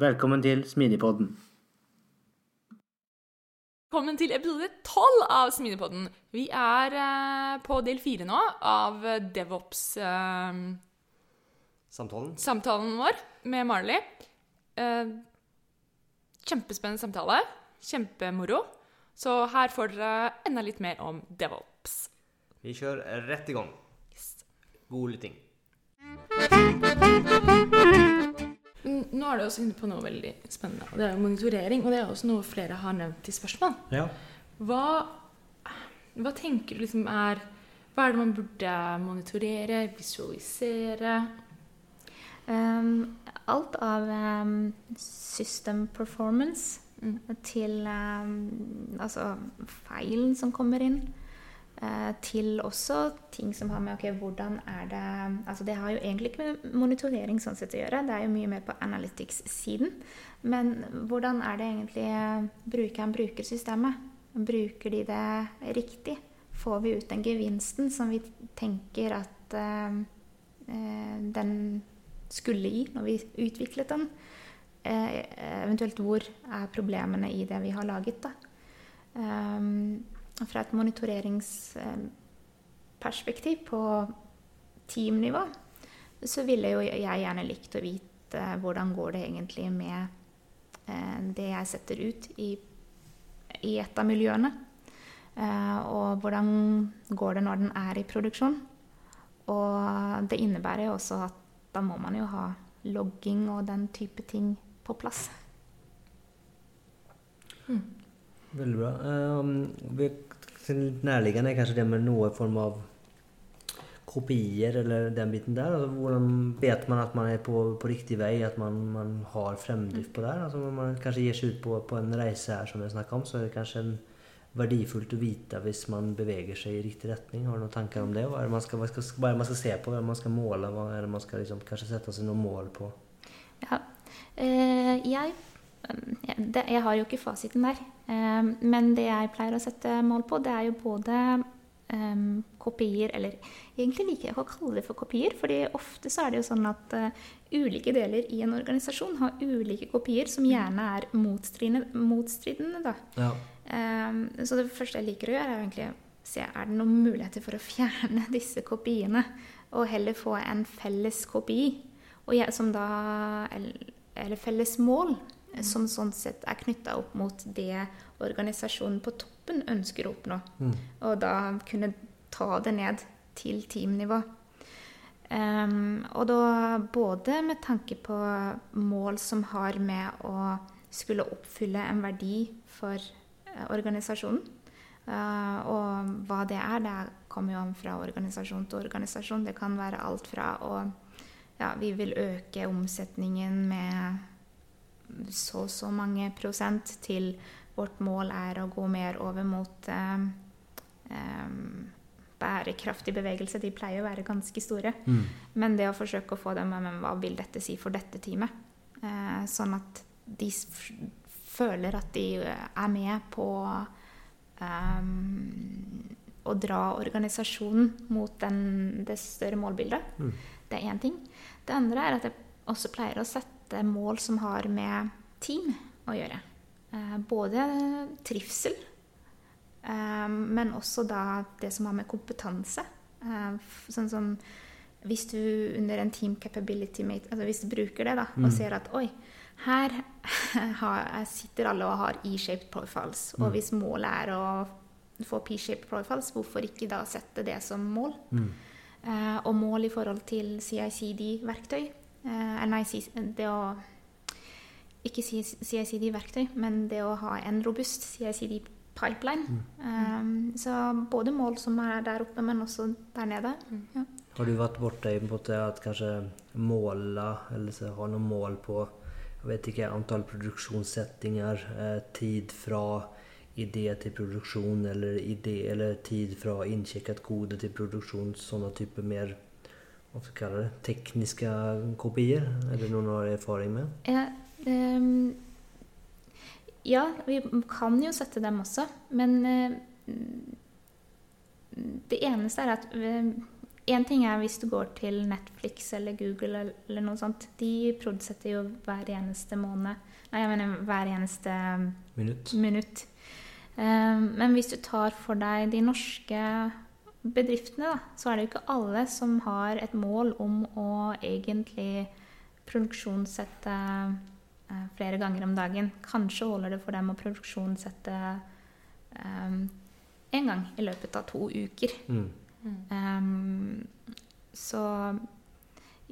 Velkommen til Smidigpodden. Velkommen til episode tolv av Smidigpodden. Vi er eh, på del fire nå av DevOps-samtalen Samtalen. samtalen vår med Marley. Eh, kjempespennende samtale. Kjempemoro. Så her får dere enda litt mer om DevOps. Vi kjører rett i gang. Yes. God lytting. Nå er du også inne på noe veldig spennende, og det er jo monitorering. Og det er også noe flere har nevnt i spørsmål. Ja. Hva, hva tenker du liksom er Hva er det man burde monitorere, visualisere? Um, alt av um, system performance Mm. til um, altså feilen som kommer inn. Eh, til også ting som har med ok, hvordan er det altså Det har jo egentlig ikke med monitorering sånn sett å gjøre, det er jo mye mer på analytics-siden. Men hvordan er det egentlig brukeren bruker systemet? Bruker de det riktig? Får vi ut den gevinsten som vi tenker at eh, eh, den skulle gi når vi utviklet den? Eh, eventuelt hvor er problemene i det vi har laget, da. Um, fra et monitoreringsperspektiv på teamnivå så ville jo jeg gjerne likt å vite hvordan går det egentlig med eh, det jeg setter ut i, i et av miljøene. Eh, og hvordan går det når den er i produksjon. Og det innebærer jo også at da må man jo ha logging og den type ting på plass. Veldig bra. Um, nærliggende er kanskje det med noe form av kopier eller den biten der. Altså, hvordan vet man at man er på, på riktig vei, at man, man har fremdrift på det? Altså, når man kanskje gir seg ut på, på en reise her, som vi snakket om, så er det kanskje en verdifullt å vite hvis man beveger seg i riktig retning. Har du noen tanker om det? Hva er det man skal, skal, det man skal se på? Hva er det man skal måle? Hva er det man skal liksom, kanskje sette seg noen mål på? Ja. Eh, jeg, det, jeg har jo ikke fasiten der. Um, men det jeg pleier å sette mål på, det er jo både um, kopier Eller egentlig liker jeg ikke å kalle det for kopier, fordi ofte så er det jo sånn at uh, ulike deler i en organisasjon har ulike kopier som gjerne er motstridende. da. Ja. Um, så det første jeg liker å gjøre, er egentlig se er det noen muligheter for å fjerne disse kopiene, og heller få en felles kopi, og jeg, som da, eller, eller felles mål, som sånn sett er knytta opp mot det organisasjonen på toppen ønsker å oppnå. Og da kunne ta det ned til teamnivå. Um, og da både med tanke på mål som har med å skulle oppfylle en verdi for eh, organisasjonen. Uh, og hva det er, det kommer jo an fra organisasjon til organisasjon. Det kan være alt fra å Ja, vi vil øke omsetningen med så så mange prosent til vårt mål er å gå mer over mot eh, em, bærekraftig bevegelse. De pleier å være ganske store. Men det å forsøke å få dem med hva vil dette si for dette teamet? Eh, sånn at de føler at de eh, er med på ehm, å dra organisasjonen mot den, det større målbildet. Det er én ting. Det andre er at jeg også pleier å sette mål som har med team å gjøre. Eh, både trivsel, eh, men også da det som har med kompetanse. Eh, sånn som hvis du under en team capability mate, altså hvis du bruker det da, og ser at oi, her sitter alle og har E-shaped profiles, og hvis målet er å få P-shaped profiles, hvorfor ikke da sette det som mål? Mm. Eh, og mål i forhold til CICD-verktøy. Eh, eller nei, det å Ikke CICD-verktøy, men det å ha en robust CICD-pipeline. Eh, så både mål som er der oppe, men også der nede. Ja. Har du vært borte i på at kanskje måle, eller så ha noen mål på jeg vet ikke, antall produksjonssettinger, eh, tid fra idé til produksjon, eller, idé, eller tid fra innsjekket kode til produksjon, sånne typer mer hva skal jeg kalle det, tekniske kopier? Er det du har erfaring med? Ja, um, ja, vi kan jo sette dem også, men uh, det eneste er at Én ting er hvis du går til Netflix eller Google eller, eller noe sånt. De produsetter jo hver eneste måned Nei, jeg mener hver eneste Minutt? minutt. Ehm, men hvis du tar for deg de norske bedriftene, da, så er det jo ikke alle som har et mål om å egentlig produksjonssette eh, flere ganger om dagen. Kanskje holder det for dem å produksjonssette én gang i løpet av to uker. Mm. Um, så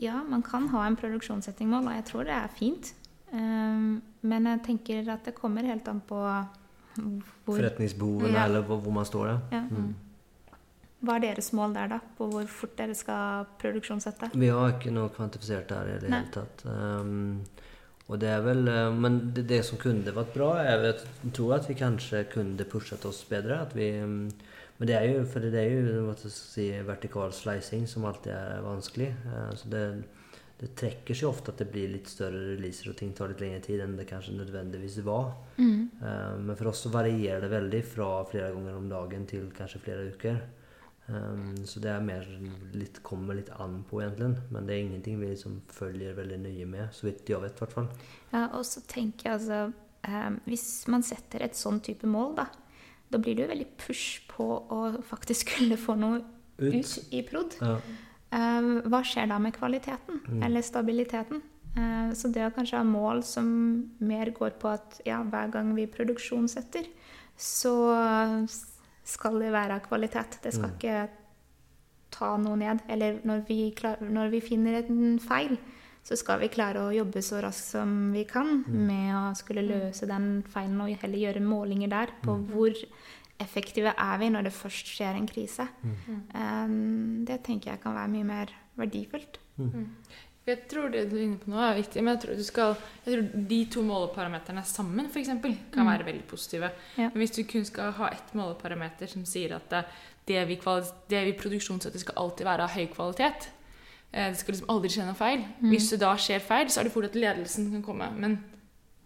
ja, man kan ha en produksjonssettingmål, og jeg tror det er fint. Um, men jeg tenker at det kommer helt an på hvor Forretningsbehovene, Ja. eller hvor man står? da. ja. Mm. Hva er deres mål der, da? På hvor fort dere skal produksjonssette? Vi har ikke noe kvantifisert der i det hele tatt. Um, og det er vel, eh, men det, det som kunne vært bra, er at jeg tror at vi kanskje kunne pushet oss bedre. Vi, um, men det er jo, for det er jo hva skal si, vertikal slicing som alltid er vanskelig. Så det, det trekker seg ofte at det blir litt større releaser og ting tar litt lengre tid enn det kanskje nødvendigvis var. Mm. Eh, men for oss så varierer det veldig fra flere ganger om dagen til kanskje flere uker. Um, så det er mer litt, kommer litt an på, egentlig. Men det er ingenting vi liksom følger veldig nøye med, så vidt jeg vet. i hvert fall. Ja, og så tenker jeg altså um, Hvis man setter et sånn type mål, da, da blir det jo veldig push på å faktisk skulle få noe Ut. ut i prod. Ja. Um, hva skjer da med kvaliteten, Mm. eller stabiliteten? Uh, så det å kanskje ha mål som mer går på at ja, hver gang vi produksjonssetter, så skal det være av kvalitet. Det skal Mm. ikke ta noe ned. Eller når vi, klar, når vi finner en feil, så skal vi klare å jobbe så raskt som vi kan Mm. med å skulle løse den feilen og heller gjøre målinger der på hvor effektive er vi når det først skjer en krise. Um, det tenker jeg kan være mye mer verdifullt. Jeg tror det du er inne på nå er viktig, men jeg tror, du skal, jeg tror de to måleparameterne sammen for eksempel, kan Mm. være veldig positive. Ja. Men hvis du kun skal ha ett måleparameter som sier at det, det, vi, det vi produksjonssetter skal alltid være av høy kvalitet, eh, det skal liksom aldri skje noe feil. Mm. Hvis det da skjer feil, så er det fort at ledelsen kan komme. Men,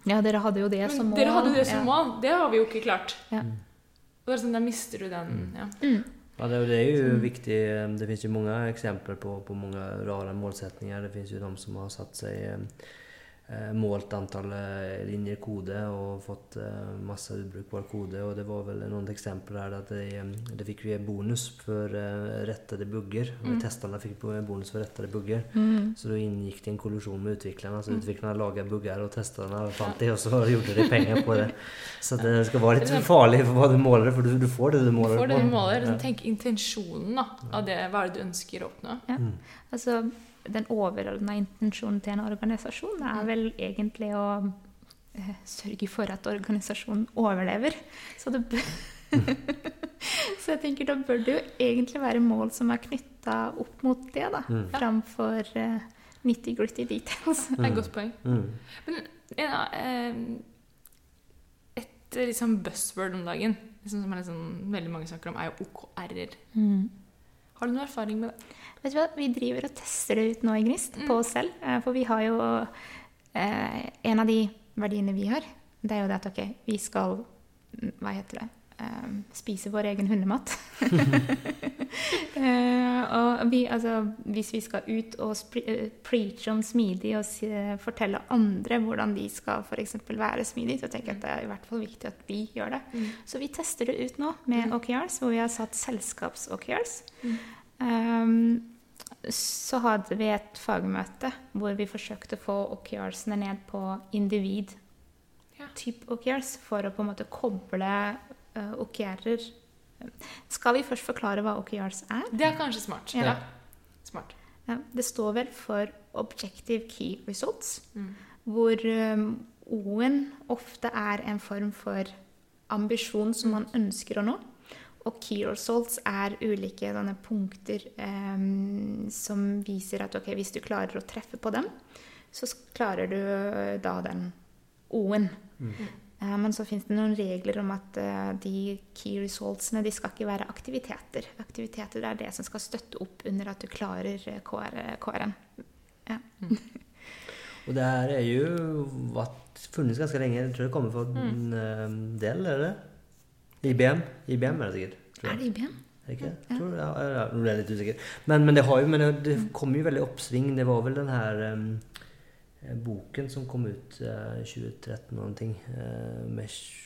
Ja, dere hadde jo det som mål. dere hadde det som ja. mål. Det har vi jo ikke klart. Ja. Og det er sånn, da mister du den ja. Mm. Ja, det, det er jo viktig. eh, Det finns ju många exempel på, på många rara målsättningar. Det finns ju de som har satt sig eh, målt antall eh, linjer kode og fått masse ubrukbar kode. Og det var vel noen eksempler her at det, eh, vi en bonus for rettede bugger. Mm. Testerne fikk bonus for rettede bugger. Mm. Så da inngikk det en kollision med utviklerne. Så utviklerne laga bugger, og testerne fant det og så gjorde de penger på det. Så det skal være litt farlig for hva för vad du måler, for du, du får det du Du får det du måler. Ja. Tenk intensjonen da, av det, hva er det du ønsker å oppnå. Mm. Altså, den overordna intensjonen til en organisasjon er Mm. vel egentlig å eh, sørge for at organisasjonen overlever. Så, det bør Så jeg tenker da bør det jo egentlig være mål som er knytta opp mot det, da. Mm. Framfor uh, nitty-gritty details. Det er et godt poeng. Mm. Ja, eh, et eh, liksom buzzword om dagen liksom, som er liksom, veldig mange snakker om, er jo OKR-er. Mm. Har du noen erfaring med det? Vet du hva, Vi driver og tester det ut nå i Gnist, på oss selv. Eh, For vi har jo eh, En av de verdiene vi har, det er jo det at ok, vi skal mm, Hva heter det? Eh, spise vår egen hundemat. eh, og vi, altså, hvis vi skal ut og eh, preache om smidig og si, fortelle andre hvordan de skal for eksempel være smidig, så tenker jeg at det er i hvert fall viktig at vi gjør det. Så vi tester det ut nå med Mm. OKRs, hvor vi har satt selskaps-OKRs. Mm. Um, så hadde vi et fagmøte hvor vi forsøkte å få OKRs-ene ned på individ. Type OKRs, for å på en måte koble OKR-er Skal vi først forklare hva OKRs er? Det er kanskje smart. Ja. Ja. Smart. Ja, det står vel for Objective Key Results, Mm. hvor um, O-en ofte er en form for ambisjon som man ønsker å nå. Og key results er ulike sånne punkter em, som viser at okay, hvis du klarer å treffe på dem, så klarer du eh, da den O-en. Eh, Men så finnes det noen regler om at eh, de key resultsene de skal ikke være aktiviteter. Aktiviteter er det som skal støtte opp under at du klarer eh, KR, KR-en. Og det her er jo varit, ganske lenge. Jeg tror det kommer från Mm. mm. er eller? IBM? IBM er det sikkert. Er det IBM? Er det ikke? Ja. Tror, ja, ja, ja, litt usikker. Men, men det har ju, men det, det kom jo veldig oppsving. Det var vel den her eh, boken som kom ut eh, 2013 noen Eh, mesh,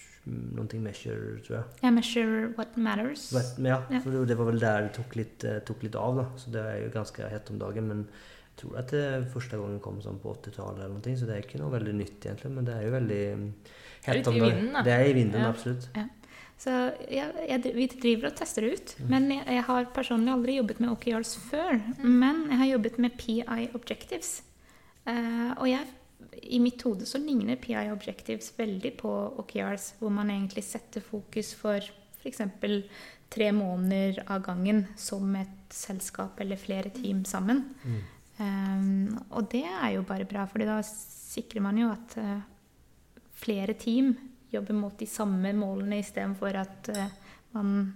ting Measure tror jeg. Yeah, measure what matters. But, ja, for för det var vel der det tok litt, tok litt av da, Så det er jo ganske hett om dagen. Men jeg tror at det første gangen kom sånn på 80-tallet, eller någonting. Så det er ikke noe veldig nytt egentlig. Men det er jo väldigt mm, hett om i dagen. da. Det er i vinden, Ja. absolut. Så jeg, jeg, vi driver og tester det ut. Men jeg, jeg har personlig aldri jobbet med OKRs før. Men jeg har jobbet med PI Objectives. Eh, og jeg, i mitt hode så ligner PI Objectives veldig på OKRs, hvor man egentlig setter fokus for f.eks. tre måneder av gangen som et selskap eller flere team sammen. Eh, og det er jo bare bra, for da sikrer man jo at uh, flere team jobber mot de samme målene istedenfor at uh, man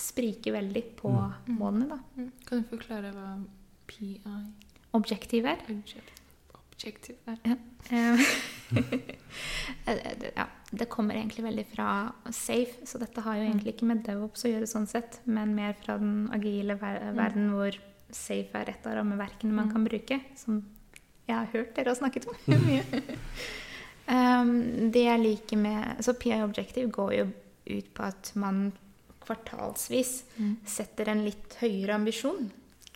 spriker veldig på målene. Da. Mm. Kan du forklare hva PI Objektiv er object- Objective ja, Det kommer egentlig veldig fra Safe, så dette har jo egentlig ikke med DevOps å gjøre sånn sett, men mer fra den agile ver verden hvor Safe er et av rammeverkene man kan bruke, som jeg har hørt dere har snakket om. Mye. Um, det jeg liker med Så PI Objective går jo ut på at man kvartalsvis setter en litt høyere ambisjon.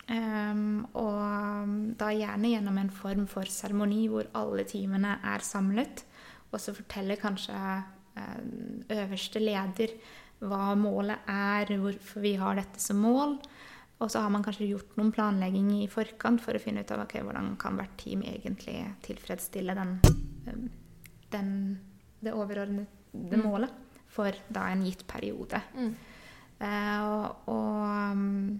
Um, og da gjerne gjennom en form for seremoni hvor alle teamene er samlet. Og så forteller kanskje eh, øverste leder hva målet er, hvorfor vi har dette som mål. Og så har man kanskje gjort noen planlegging i forkant for å finne ut av okay, hvordan kan hvert team egentlig tilfredsstille den, um, den, det overordnede målet for da en gitt periode. Mm. Uh, og og um,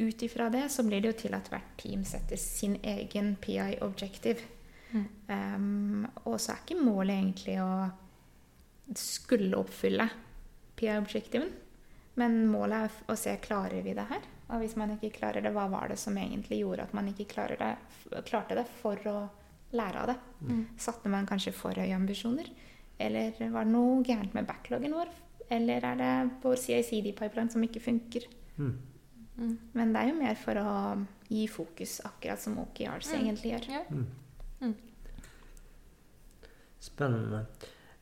ut ifra det så blir det jo til at hvert team setter sin egen PI objective. Mm. Um, og så er ikke målet egentlig å skulle oppfylle PI-objektiven. Men målet er å se klarer vi det her. Og hvis man ikke klarer det, hva var det som egentlig gjorde at man ikke det, klarte det for å lære av det? Mm. Satte man kanskje for høye ambisjoner? Eller var det noe gærent med backloggen vår? Eller er det vår CICD-pipeline som ikke funker? Mm. Mm. Men det er jo mer for å gi fokus, akkurat som OKRs Mm. egentlig gjør. Ja. Spennende.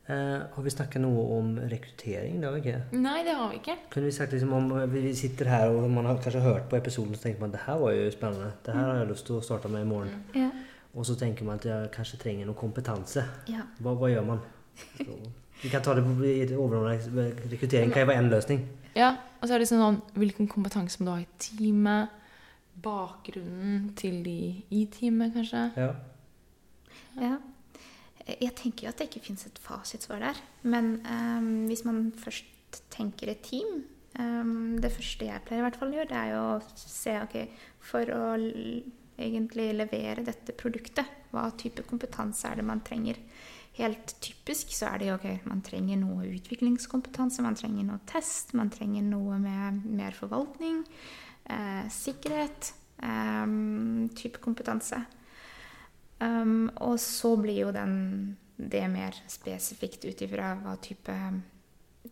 Eh, har vi snakket noe om rekrytering? Det har vi ikke. Nei, det har vi ikke. Kunne vi sagt liksom om vi sitter her og man har kanskje hørt på episoden så tenker man det her var jo spennende. Det her har jeg lyst til å starte med imorgon. Mm. Ja. Og så tenker man at jeg kanskje trenger noe kompetanse. ja. Hva, hva, gjør man? Så, vi kan ta det på overordnet. Rekrytering kan jo være en lösning. Ja, og så er det sånn hvilken kompetanse må du ha i teamet? Bakgrunnen til de i teamet, kanskje? Ja. Ja. Jeg tenker jo at det ikke fins et fasitsvar der. Men um, hvis man først tenker et team um, Det første jeg pleier i hvert fall å gjøre, det er jo å se ok, For å egentlig levere dette produktet, hva type kompetanse er det man trenger? Helt typisk så er det jo ok, man trenger noe utviklingskompetanse, man trenger noe test, man trenger noe med mer forvaltning, eh, sikkerhet, eh, type kompetanse. Um, og så blir jo den, det mer spesifikt ut ifra hva type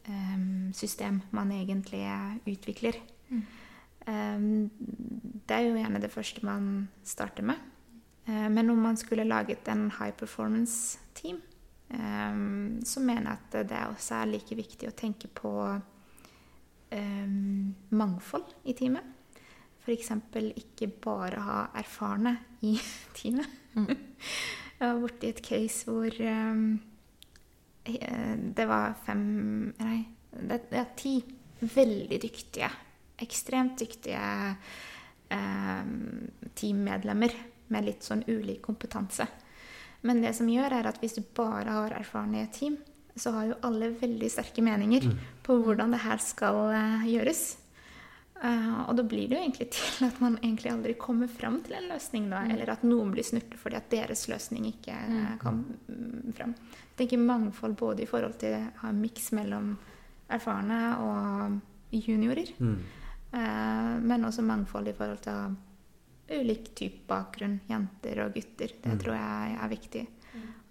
um, system man egentlig utvikler. Um, det er jo gjerne det første man starter med. Uh, men om man skulle laget en high performance team, um, så mener jeg at det også er like viktig å tenke på um, mangfold i teamet. F.eks. ikke bare ha erfarne i teamet. Jeg var borti et case hvor um, det var fem Nei, det, ja, ti veldig dyktige, ekstremt dyktige teammedlemmer med litt sånn ulik kompetanse. Men det som gjør, er at hvis du bare har erfarne team, så har jo alle veldig sterke meninger på hvordan det her skal uh, gjøres. Uh, og da blir det jo egentlig til at man egentlig aldri kommer fram til en løsning, da. Eller at noen blir snurte fordi at deres løsning ikke uh, kom mm, fram. Jeg tenker mangfold både i forhold til å ha en miks mellom erfarne og juniorer. Mm. Uh, men også mangfold i forhold til å ulik type bakgrunn, jenter og gutter. Det Mm. tror jeg er viktig.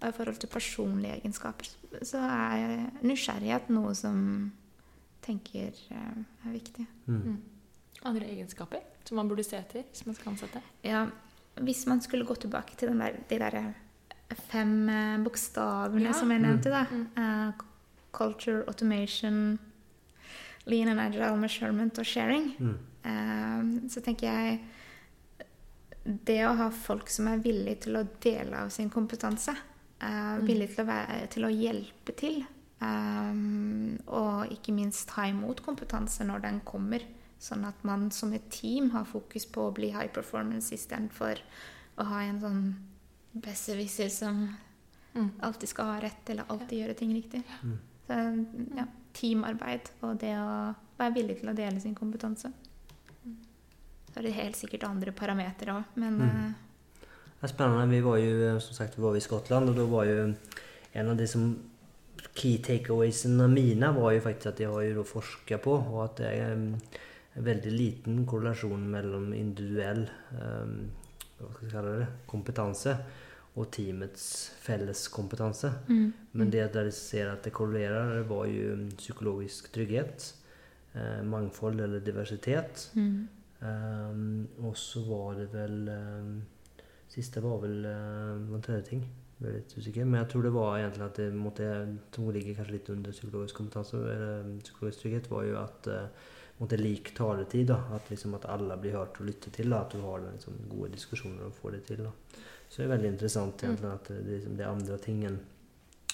Og i forhold til personlige egenskaper så er nysgjerrighet noe som tenker eh, er viktig. Mm. Andre egenskaper som man burde se etter hvis man skal ansette? Ja, hvis man skulle gå tilbake til den der, de der fem eh, bokstavene Ja. som jeg nevnte, da. Mm. eh, culture, automation, lean and agile measurement og sharing. Mm. Eh, så tenker jeg det å ha folk som er villige til å dele av sin kompetanse, uh, villige til å, være, til å hjelpe til, um, og ikke minst ta imot kompetanse når den kommer, sånn at man som et team har fokus på å bli high performance istedenfor å ha en sånn besserwisser som Mm. alltid skal ha rett, eller alltid gjøre ting riktig. Mm. Så ja, teamarbeid og det å være villig til å dele sin kompetanse. Så er det helt sikkert andre parametere òg, men Mm. eh, Det er spennende. Vi var jo eh, som sagt vi var i Skottland, og da var jo en av de som key takeawaysene mine var jo faktisk at de har jo forska på, og at det er en veldig liten korrelasjon mellom individuell um, hva skal jeg kalle det, kompetanse og teamets felles kompetanse. mm. Men det der de ser at det korrelerer, var jo psykologisk trygghet, eh, mangfold eller diversitet. Mm. Ehm, og så var det vel um, Siste var vel uh, en tredje ting. Jeg er litt usikker. Men jeg tror det var egentlig at det måtte, som ligger kanskje litt under psykologisk kompetanse, eller um, psykologisk trygghet, var jo at uh, måtte lik taletid. da, At liksom at alle blir hørt og lyttet til. da, At du har liksom, gode diskusjoner og får det til. da. Så det er veldig interessant egentlig at det, liksom, det andre ting enn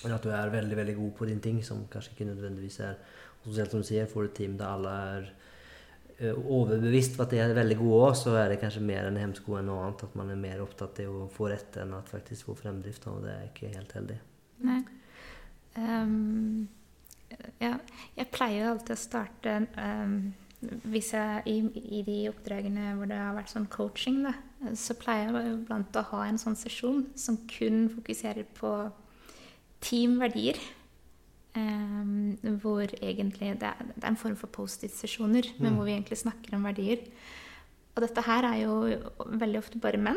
enn at du er veldig veldig god på din ting, som kanskje ikke nødvendigvis er og Spesielt som du sier, får du et team der alle er eh, overbevist på at de er veldig gode òg, så er det kanskje mer en hemsko enn noe annet. At man er mer opptatt av å få rett enn at faktisk få fremdrift. Og det er ikke helt heldig. Nei. Um, ja, jeg pleier alltid å starte um, hvis jeg, i, I de oppdragene hvor det har vært sånn coaching, da, så pleier jeg iblant å ha en sånn sesjon som kun fokuserer på teamverdier. Ehm, hvor egentlig det er, det er en form for Post-It-sesjoner, men Mm. hvor vi egentlig snakker om verdier. Og dette her er jo veldig ofte bare menn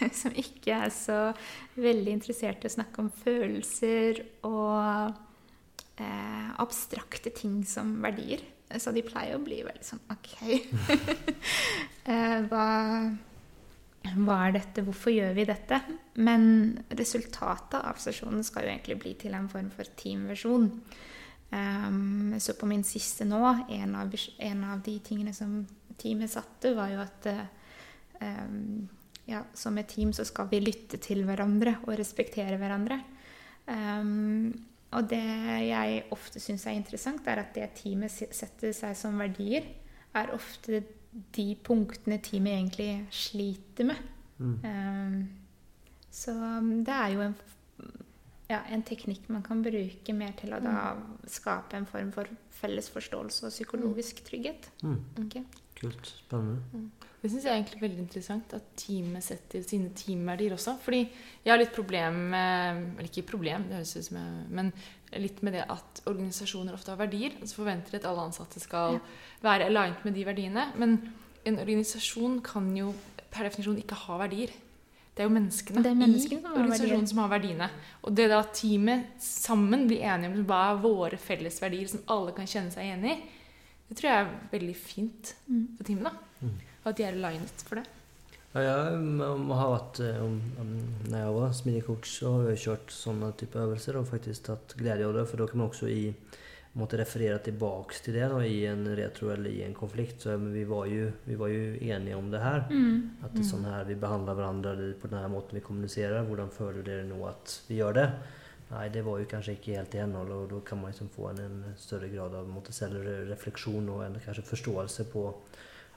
som ikke er så veldig interessert i å snakke om følelser og eh, abstrakte ting som verdier. Så de pleier å bli veldig sånn OK. eh, hva, hva er dette? Hvorfor gjør vi dette? Men resultatet av sesjonen skal jo egentlig bli til en form for teamversjon. Um, så på min siste nå, en av, en av de tingene som teamet satte, var jo at um, ja, som et team så skal vi lytte til hverandre og respektere hverandre. Um, og det jeg ofte syns er interessant, er at det teamet setter seg som verdier, er ofte de punktene teamet egentlig sliter med. Mm. Um, så um, det er jo en, ja, en teknikk man kan bruke mer til å da skape en form for felles forståelse og psykologisk trygghet. Mm. Okay. Kult. Spennende. Det syns jeg er egentlig veldig interessant at teamet setter sine teamverdier også. Fordi jeg har litt problem med Eller ikke problem, det høres ut som jeg Men litt med det at organisasjoner ofte har verdier. Og så forventer de at alle ansatte skal være aligned med de verdiene. Men en organisasjon kan jo per definisjon ikke ha verdier. Det er jo menneskene, Det er menneskene i som har organisasjonen verdier. som har verdiene. Og det da teamet sammen blir enige om hva er våre felles verdier som alle kan kjenne seg igjen i, det tror jeg er veldig fint Mm. for teamet. da. Mm. Og at de er aligned for det. Ja, jeg har vært eh, Når jeg var smidig så har jeg kjørt sånne type øvelser og faktisk tatt glede av det. For da kan man også i måtte referere tilbake til det da, i en retro eller i en konflikt. Så men vi, var jo, vi var jo enige om det her. Mm. At det er sånn her vi behandler hverandre på denne måten vi kommuniserer. Hvordan føler dere nå at vi gjør det? Nei, det var jo kanskje ikke helt i henhold, og da kan man liksom få en, en større grad av måte, selvrefleksjon og en kanskje forståelse på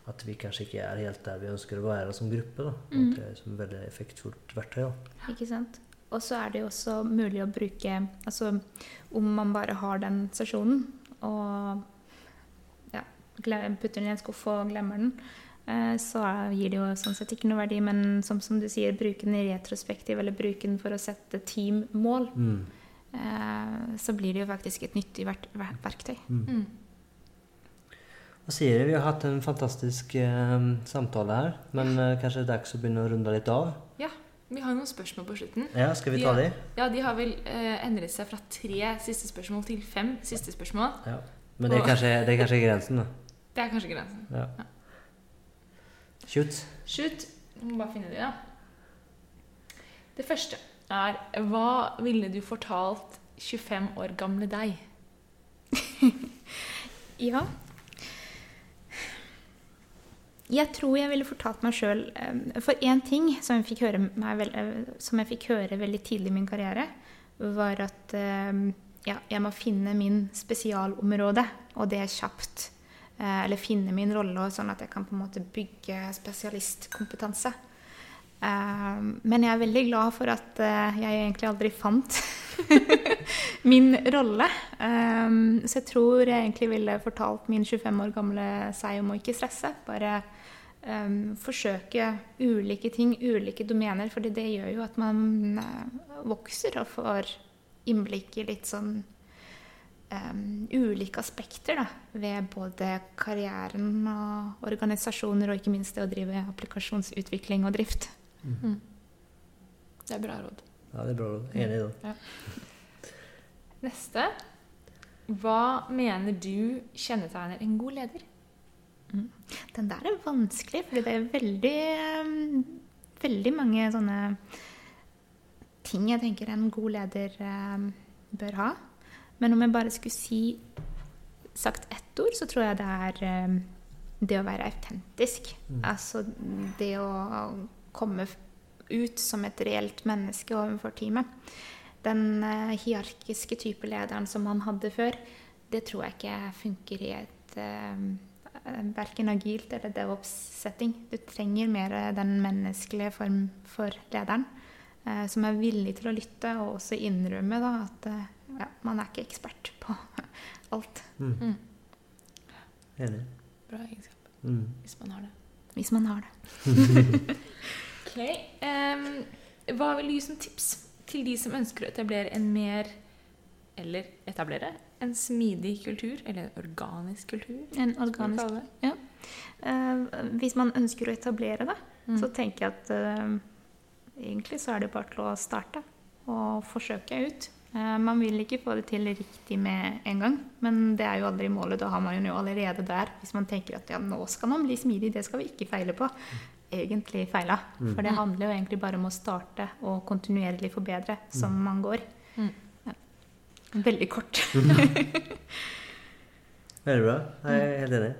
at vi kanskje ikke er helt der vi ønsker å være som gruppe. Da. Mm. Det er et veldig effektfullt verktøy. Da. Ikke sant? Og så er det jo også mulig å bruke Altså om man bare har den sesjonen og ja, putter den i en skuff og glemmer den, eh, så gir det jo sånn sett ikke noe verdi. Men som, som du sier, bruke den i retrospektiv eller bruke den for å sette teammål, Mm. eh, så blir det jo faktisk et nyttig verk ver- verktøy. Mm. Hva sier du? Vi har hatt en fantastisk eh, samtale her, men eh, kanskje det er dags å begynne å runde litt av? Ja. Vi har noen spørsmål på slutten. Ja, skal vi ta de? de? Ja, De har vel eh, endret seg fra tre siste spørsmål til fem siste spørsmål. Ja. Men det er kanskje, det er kanskje grensen, da. Det er kanskje grensen. Ja. Ja. Shoot. Shoot. Jeg må bare finne de, da. Det første er Hva ville du fortalt 25 år gamle deg? Ja. Jeg tror jeg ville fortalt meg sjøl For én ting som jeg, fikk høre meg eh, som jeg fikk høre veldig tidlig i min karriere, var at eh, ja, jeg må finne min spesialområde, og det er kjapt. Eh, Eller finne min rolle, sånn at jeg kan på en måte bygge spesialistkompetanse. Eh, Men jeg er veldig glad for at eh, jeg egentlig aldri fant min rolle. Så jeg tror jeg egentlig ville fortalt min 25 år gamle seg om å ikke stresse. Bare um, forsøke ulike ting, ulike domener, fordi det gjør jo at man uh, vokser og får innblikk i litt sånn um, ulike aspekter da, ved både karrieren og organisasjoner, og ikke minst det å drive applikasjonsutvikling og drift. Det er bra råd. Ja, det er bra. råd. Enig i det. Neste. Hva mener du kjennetegner en god leder? Den der er vanskelig, fordi det er veldig, um, veldig mange sånne ting jeg tenker en god leder um, bør ha. Men om jeg bare skulle si sagt ett ord, så tror jeg det er um, det å være autentisk. Altså det å komme ut som et reelt menneske overfor teamet. Den eh, hierarkiske type lederen som man hadde før, det tror jeg ikke funker i et uh, verken agilt eller DevOps-setting. Du trenger mer den menneskelige form for lederen, eh, som er villig til å lytte og også innrømme da, at eh, ja, man er ikke ekspert på alt, Mm. Enig. Bra egenskap, Mm. hvis man har det. hvis man har det. Ok. Um, hva vil du gi som tips til de som ønsker å etablere en mer Eller etablere en smidig kultur, eller en organisk kultur? En organisk det. Eh, hvis man ønsker å etablere det, Mm. så tenker jeg at uh, egentlig så er det bare til å starte og forsøke ut. Uh, man vil ikke få det til riktig med en gang, men det er jo aldri målet. Da har man jo allerede der. Hvis man tenker at ja, nå skal man bli smidig, det skal vi ikke feile på. Egentlig feila. For det handler jo egentlig bare om å starte og kontinuerlig forbedre som man går. Mm. Ja. Veldig kort. Veldig bra. Jeg er helt enig.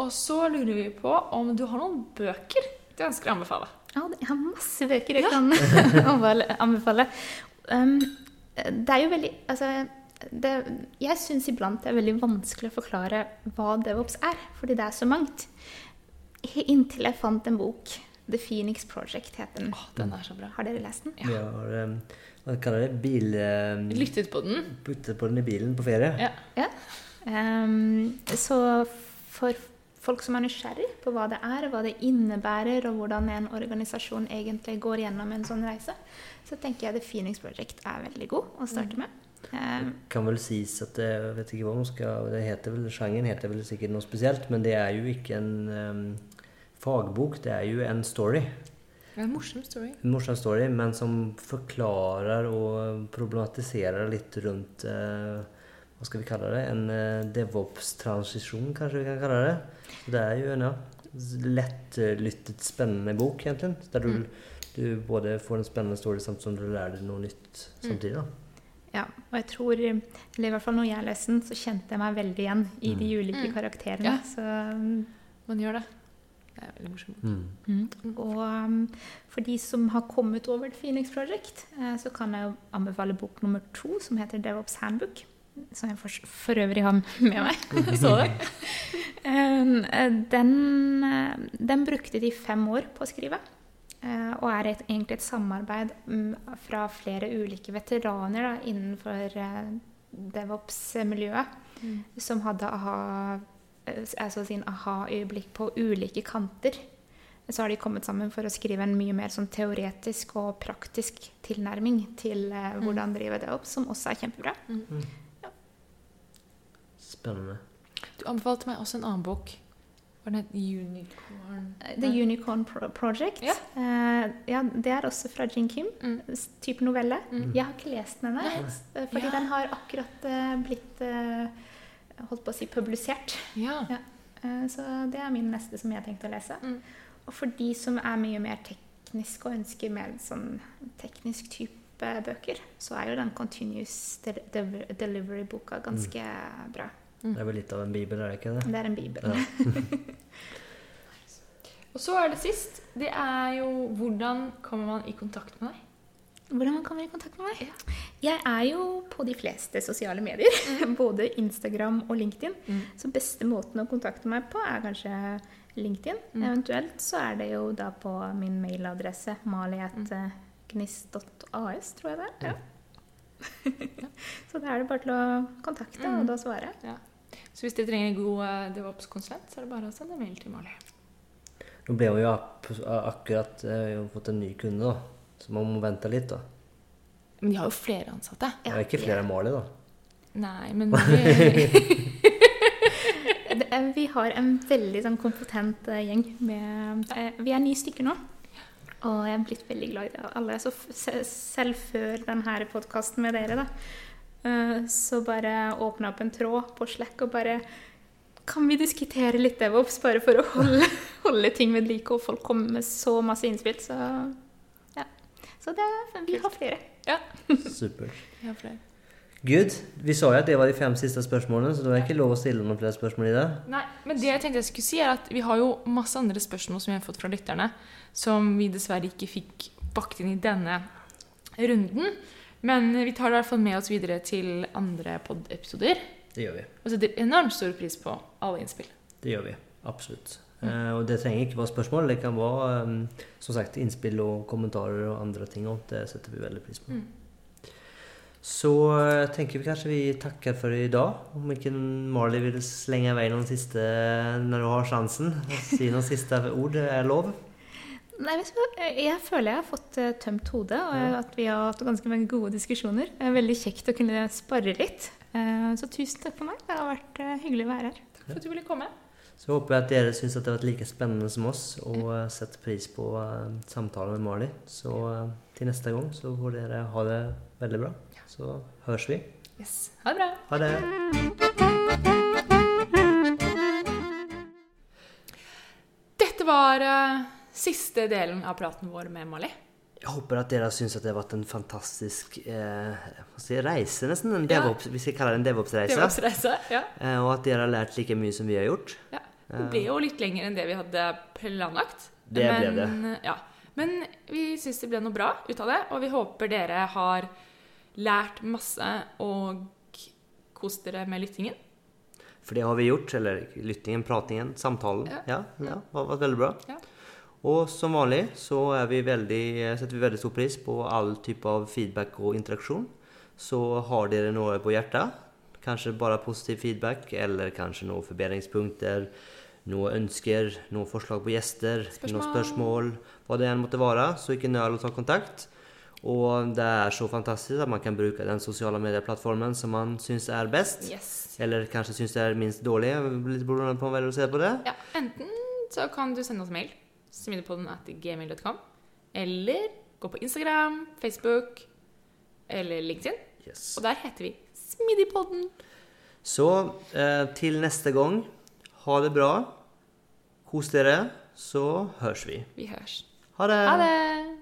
Og så lurer vi på om du har noen bøker du ønsker å anbefale. Ja, jeg har masse bøker jeg kan anbefale-. Um, det er jo veldig Altså, det, jeg syns iblant det er veldig vanskelig å forklare hva DevOps er, fordi det er så mangt. Inntil jeg fant en bok. The Phoenix Project heter den. Oh, den er så bra. Har dere lest den? Ja. Vi har um, hva kaller det? Bil... Um, Lyttet på den. Puttet på den i bilen på ferie. Ja. Um, så for folk som er nysgjerrig på hva det er, hva det innebærer, og hvordan en organisasjon egentlig går gjennom en sånn reise, så tenker jeg The Phoenix Project er veldig god å starte med. Det kan vel sies at det, jeg vet ikke hva man skal, det heter vel, Sjangeren heter vel sikkert noe spesielt, men det er jo ikke en um, fagbok, det er jo en story. En morsom story. En morsom story, men som forklarer og problematiserer litt rundt eh, Hva skal vi kalle det? En eh, DevOps-transisjon, kanskje vi kan kalle det. Så det er jo en ja, lettlyttet, spennende bok, egentlig. Der du, du både får en spennende story samtidig som du lærer deg noe nytt samtidig. da. ja, og jeg tror, eller i hvert fall når jeg leste den, så kjente jeg meg veldig igjen i de ulike Mm. karakterene. Ja. Så Man gjør det. Det er veldig morsomt. Mm. Og um, for de som har kommet over The Phoenix Project, eh, så kan jeg jo anbefale bok nummer to, som heter DevOps Handbook. Som jeg for, for øvrig har med meg. Så det. Um, eh, Den, eh, den brukte de fem år på å skrive. eh, Og er et, egentlig et samarbeid mm, fra flere ulike veteraner da, innenfor DevOps-miljøet som hadde aha, altså sin aha-øyeblikk på ulike kanter. Så har de kommet sammen for å skrive en mye mer sånn teoretisk og praktisk tilnærming til eh, hvordan drive det opp, som også er kjempebra. Spennende. Du anbefalte meg også en annen bok. Hva den het Unicorn The Unicorn Pro Project. Ja. Eh, ja, det er også fra Jin Kim. Mm. Type novelle. Mm. Jeg har ikke lest den ennå, eh, fordi Ja. den har akkurat eh, blitt eh, holdt på å si publisert. Ja. Ja. Eh, Så det er min neste som jeg tenkte å lese. Mm. Og for de som er mye mer teknisk og ønsker mer sånn teknisk type bøker, så er jo den Continuous De- De- Delivery-boka ganske bra. Det er vel litt av en bibel, er det ikke det? Det er en bibel. Ja. Og så er det sist. Det er jo hvordan kommer man i kontakt med deg? Hvordan man kommer i kontakt med meg? Jeg er jo på de fleste sosiale medier. Både Instagram og LinkedIn. Mm. Så beste måten å kontakte meg på er kanskje LinkedIn. Mm. Eventuelt så er det jo da på min mailadresse malietgnist.as, tror jeg det er. Ja. så da er det bare til å kontakte, Mm. og da svare. Så hvis dere trenger en god eh, DevOps-konsulent, så er det bare å sende mail til Mali. Nå ble hun jo akkurat eh, har fått en ny kunde, da. Så man må vente litt, da. Men de har jo flere ansatte. Det er ikke flere enn Mali, da. Nei, men Det er- Vi har en veldig sånn kompetent eh, gjeng. Med, eh, vi er ni stykker nå. Og jeg er blitt veldig glad i det. alle. Så selv før denne podkasten med dere, da, eh, så bare åpna opp en tråd på Slack og bare Kan vi diskutere litt DevOps, bare for å holde, holde ting ved like? Og folk kommer med så masse innspill, så ja. Så det, vi har flere. Supert. Ja, Supert. Good. Vi sa jo at det var de fem siste spørsmålene, så det er ikke lov å stille noen flere spørsmål i det. Nei, men det jeg tenkte jeg skulle si er at vi har jo masse andre spørsmål som vi har fått fra lytterne, som vi dessverre ikke fikk bakt inn i denne runden. Men vi tar det i hvert fall med oss videre til andre pod-episoder. Det gjør vi. Og setter enormt stor pris på alle innspill. Det gjør vi. Absolutt. Eh, og det trenger ikke være spørsmål. Det kan være um, som sagt, innspill og kommentarer og andre ting. Og det setter vi veldig pris på. Mm. Så uh, tenker vi kanskje vi takker for i dag. Om ikke Marley vil slenge i vei noen siste når du har sjansen. Si noen siste ord. Det er lov. Nei? Jeg føler jeg har fått eh, tømt hodet, og Ja. at vi har hatt ganske mange gode diskusjoner. Det er veldig kjekt å kunne spare litt. Eh, Så tusen takk for meg. Det har vært hyggelig å være her. Takk for at du ville komme. Så håper jeg at dere syns det har vært like spennende som oss, og eh, setter pris på eh, samtalen med Mali. Så eh, til neste gang så får dere ha det veldig bra. Så høres vi. Yes. Ha det bra. Ha det. Dette var siste delen av praten vår med Mali. Jeg håper at dere syns at det har vært en fantastisk eh, si, reise, nesten. En Ja. DevOps, vi skal kalle det en DevOps-reise. DevOps-reise. Ja. Eh, og at dere har lært like mye som vi har gjort. Ja. Det ble jo litt lenger enn det vi hadde planlagt. Det ble det. Ja. Men vi syns det ble noe bra ut av det, og vi håper dere har lært masse og kost dere med lyttingen. For det har vi gjort. Eller lyttingen, pratingen, samtalen. Ja. Ja, ja, det har vært veldig bra. Ja. Og som vanlig så vi veldig, setter vi veldig stor pris på all type av feedback og interaksjon. Så har dere noe på hjertet, kanskje bare positiv feedback, eller kanskje noen forbedringspunkter, noen ønsker, noen forslag på gjester, Spørsmål. noen spørsmål, hva det enn måtte være, så ikke nøl å ta kontakt. Og det er så fantastisk at man kan bruke den sosiale medieplattformen som man syns er best. Yes. Eller kanskje syns det er minst dårlig, litt på hvordan å se på det. Ja, enten så kan du sende oss mail, smidepodden at gmail.com, eller gå på Instagram, Facebook eller LinkedIn, Yes. og der heter vi Smidipodden. Så eh, til neste gang, ha det bra. Kos dere, så høres vi. Vi høres. Ha det! Ha det!